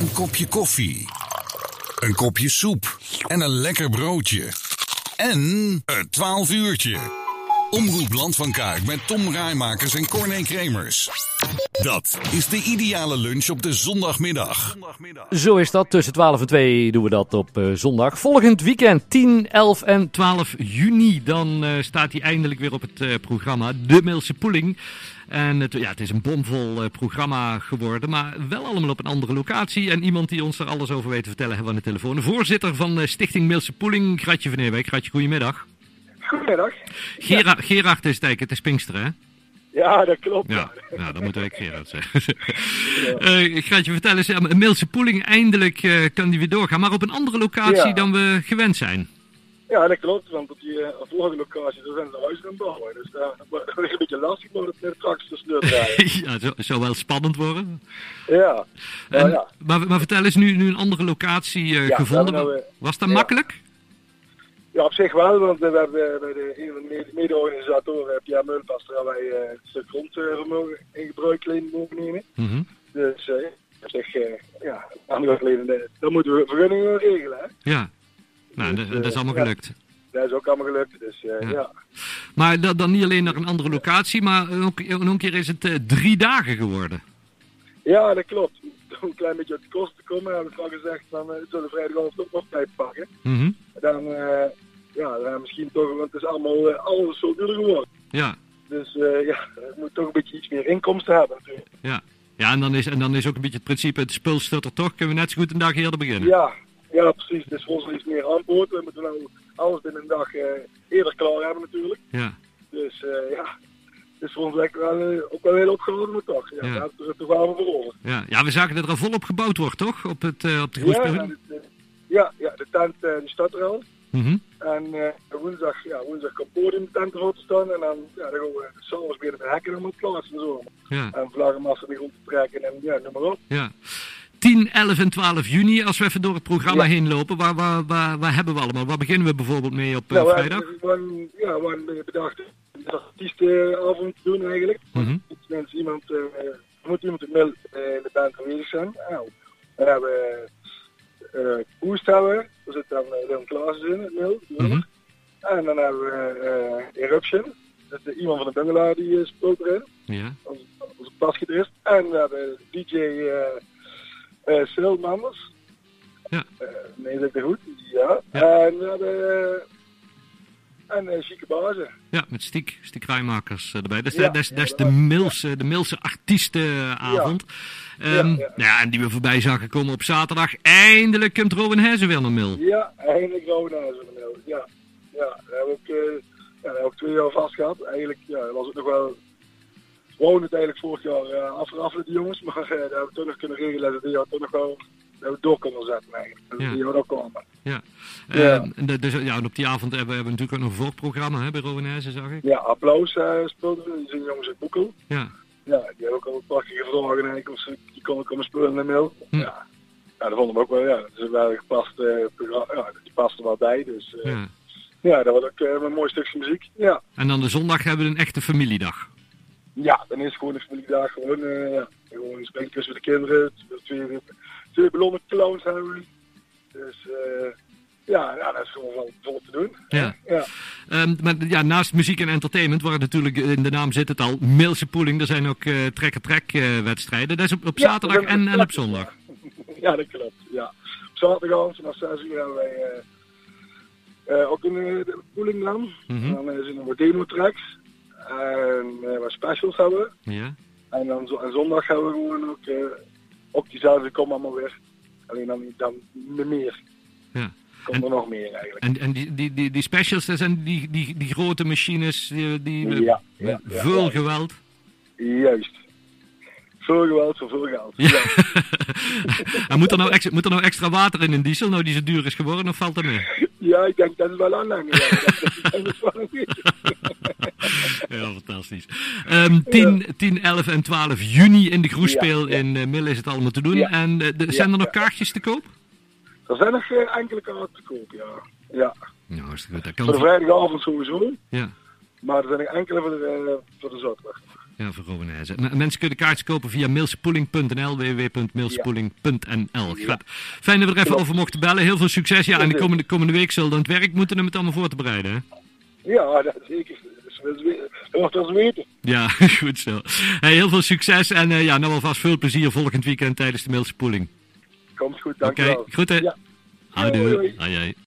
Een kopje koffie. Een kopje soep. En een lekker broodje. En een 12 uurtje. Omroep Land van Kuik met Tom Rijmakers en Corné Kremers. Dat is de ideale lunch op de zondagmiddag. Zo is dat. Tussen 12 en 2 doen we dat op uh, zondag. Volgend weekend, 10, 11 en 12 juni. Dan uh, staat hij eindelijk weer op het uh, programma. De Milse Poeling. En het, ja, het is een bomvol programma geworden, maar wel allemaal op een andere locatie. En iemand die ons er alles over weet te vertellen hebben we aan de telefoon. De voorzitter van Stichting Milse Poeling, Gratje van Eerwijk. Gratje, goedemiddag. Goedemiddag. Gera ja. Gerard is het het is Pinksteren, hè? Ja, dat klopt. Ja, ja dat moet ik Gerard zeggen. ja. uh, Gratje, vertel eens, ja, Milse Poeling, eindelijk uh, kan die weer doorgaan, maar op een andere locatie ja. dan we gewend zijn. Ja, dat klopt, want op die uh, vorige locatie daar zijn ze huizen aan het bouwen. Dus daar uh, wordt een beetje lastig om het straks te sleuren. ja, het zou wel spannend worden. Ja. En, uh, ja. Maar, maar vertel eens, nu, nu een andere locatie gevonden. Nou, Was dat makkelijk? Ja, op zich wel, want we hebben bij de, een mede-organisatoren, Pierre Meulpas, daar wij uh, een stuk grondvermogen in gebruik mogen nemen. Mm -hmm. Dus uh, op zich, uh, ja, andere geleden, dan moeten we vergunningen regelen. Hè? Ja, nou, dus, dat is allemaal gelukt. Ja, dat is ook allemaal gelukt, dus ja. ja. Maar dan, dan niet alleen naar een andere locatie, maar ook, een keer is het drie dagen geworden. Ja, dat klopt. Om een klein beetje uit de kosten te komen, hebben we al gezegd, dan zullen we vrijdagavond ook nog tijd pakken. Mm -hmm. Dan, ja, dan misschien toch, want het is allemaal uh, alles zo duur geworden. Ja. Dus uh, ja, het moet toch een beetje iets meer inkomsten hebben natuurlijk. Ja, ja en, dan is, en dan is ook een beetje het principe, het spul stort er toch, kunnen we net zo goed een dag eerder beginnen. Ja, ja precies. Dus voor ons iets meer aanbod. We moeten nou alles binnen een dag uh, eerder klaar hebben natuurlijk. Ja. Dus ja, het is voor ons wel, uh, ook wel heel opgehouden, maar toch. Ja, ja. voor ons. Ja. ja, we zagen dat er al volop gebouwd wordt, toch? Op, het, op de groespel. Ja, ja, ja, de tent die staat er al. Mm -hmm. En uh, woensdag, ja, woensdag kan podiumtent te staan. En dan, ja, dan gaan we s'avonds weer de hekken allemaal plaatsen en zo. Ja. En vlaggenmassa die rond te trekken en ja, noem maar op. Ja. 10, 11 en 12 juni, als we even door het programma ja. heen lopen, waar, waar, waar, waar hebben we allemaal? Waar beginnen we bijvoorbeeld mee op uh, nou, vrijdag? We waren, ja, we hebben bedacht een artiestenavond te doen eigenlijk. Mm -hmm. Mensen, iemand, uh, moet iemand in de band aanwezig zijn. Nou, dan hebben Koest hebben, daar zit dan Leon Klaas in, het mail. Mm -hmm. En dan hebben we uh, Eruption, dat is iemand van de bungalow die uh, speelt erin. Ja. Onze, onze basgitarist. En we hebben DJ uh, uh, Sil Manders. Ja. nee, dat is goed. Ja. ja. En we hebben en uh, Chique Bazen. Ja, met Stiek, Stiek Rijmakers uh, erbij. Dat is, ja, de, dat is, dat is de, Milse, de Milse artiestenavond. Ja. Um, ja, ja. en die we voorbij zagen komen op zaterdag. Eindelijk komt Robin Hezen weer naar Mil. Ja, eindelijk Robin Hezen naar Mil. Ja, ja. Daar hebben we ook, uh, ja, twee jaar vast gehad. Eigenlijk ja, was het nog wel... We wouden het eigenlijk vorig jaar afraffelen, die jongens. Maar daar hebben we toch nog kunnen regelen dat jaar toch nog wel dat we door kunnen zetten eigenlijk. Dat ja. die ook komen. Ja. Ja. Uh, dus, ja, en op die avond hebben we natuurlijk ook nog een voorprogramma hè, bij Rowanese, zag ik. Ja, applaus uh, speelden we. Die zijn jongens uit Boekel. Ja. Ja, die hebben ook al een prachtige vragen eigenlijk. Of ze die konden komen spelen in de mail. Hm. Ja. ja, dat vonden we ook wel. Ja, dat is wel gepast uh, programma. Ja, die past er wel bij. Dus uh, ja. ja, dat was ook een mooi stukje muziek. Ja. En dan de zondag hebben we een echte familiedag. Ja, dan is het gewoon een familiedag. Gewoon, ja, gewoon een met de kinderen. Twee, twee ballonnen clowns hebben we. Dus uh, ja, ja, dat is gewoon wel vol te doen. Ja. ja. Um, maar ja, naast muziek en entertainment, waar natuurlijk in de naam zit het al, Mailse Pooling, er zijn ook uh, trek-trek uh, wedstrijden. Dat is op, op Ja, zaterdag en, op en op zaterdag. zondag. Ja, dat klopt. Ja. Op zaterdagavond vanaf 6 uur hebben wij uh, ook een de pooling dan. Mhm. En dan zijn er wat demo tracks. En wat specials hebben we. Ja. En dan zo, en zondag hebben we gewoon ook op diezelfde kom allemaal weer. Alleen dan, dan meer. Ja. Komt er nog meer eigenlijk. En, en die, die, die, die specials, dat zijn die, die, die grote machines, die, die Ja, ja, ja, veel ja. geweld. Juist. Veel geweld voor veel geld. Ja. en moet er, nou extra, moet er nou extra water in een diesel, nou die zo duur is geworden, of valt dat mee? Ja, ik denk dat is wel aanhangen. Ja. fantastisch. Um, 10, 10, 11 en 12 juni in de Groespeel in uh, Mille is het allemaal te doen. En uh, de, zijn er nog kaartjes te koop? Er zijn nog uh, enkele kaarten te koop, ja. Ja. Ja, hartstikke goed. Dat Voor de kan. vrijdagavond sowieso. Ja. Maar er zijn nog enkele voor de, voor de zaterdag. Ja, voor Romanezen. M- Mensen kunnen kaartjes kopen via mailspoeling.nl, www.mailspoeling.nl. Ja. Fijn dat we er even over mochten bellen. Heel veel succes. Ja, en de komende, komende week zullen we aan het werk moeten om het allemaal voor te bereiden. Hè? Ja, dat zeker. Dat wel eens weten. Ja, goed zo. Hey, heel veel succes en eh, ja, nou alvast veel plezier volgend weekend tijdens de Mailse Poeling. Komt goed, Oké, dankjewel. groeten. Ja. Houdoe. Hoi, hoi. Hoi, hoi.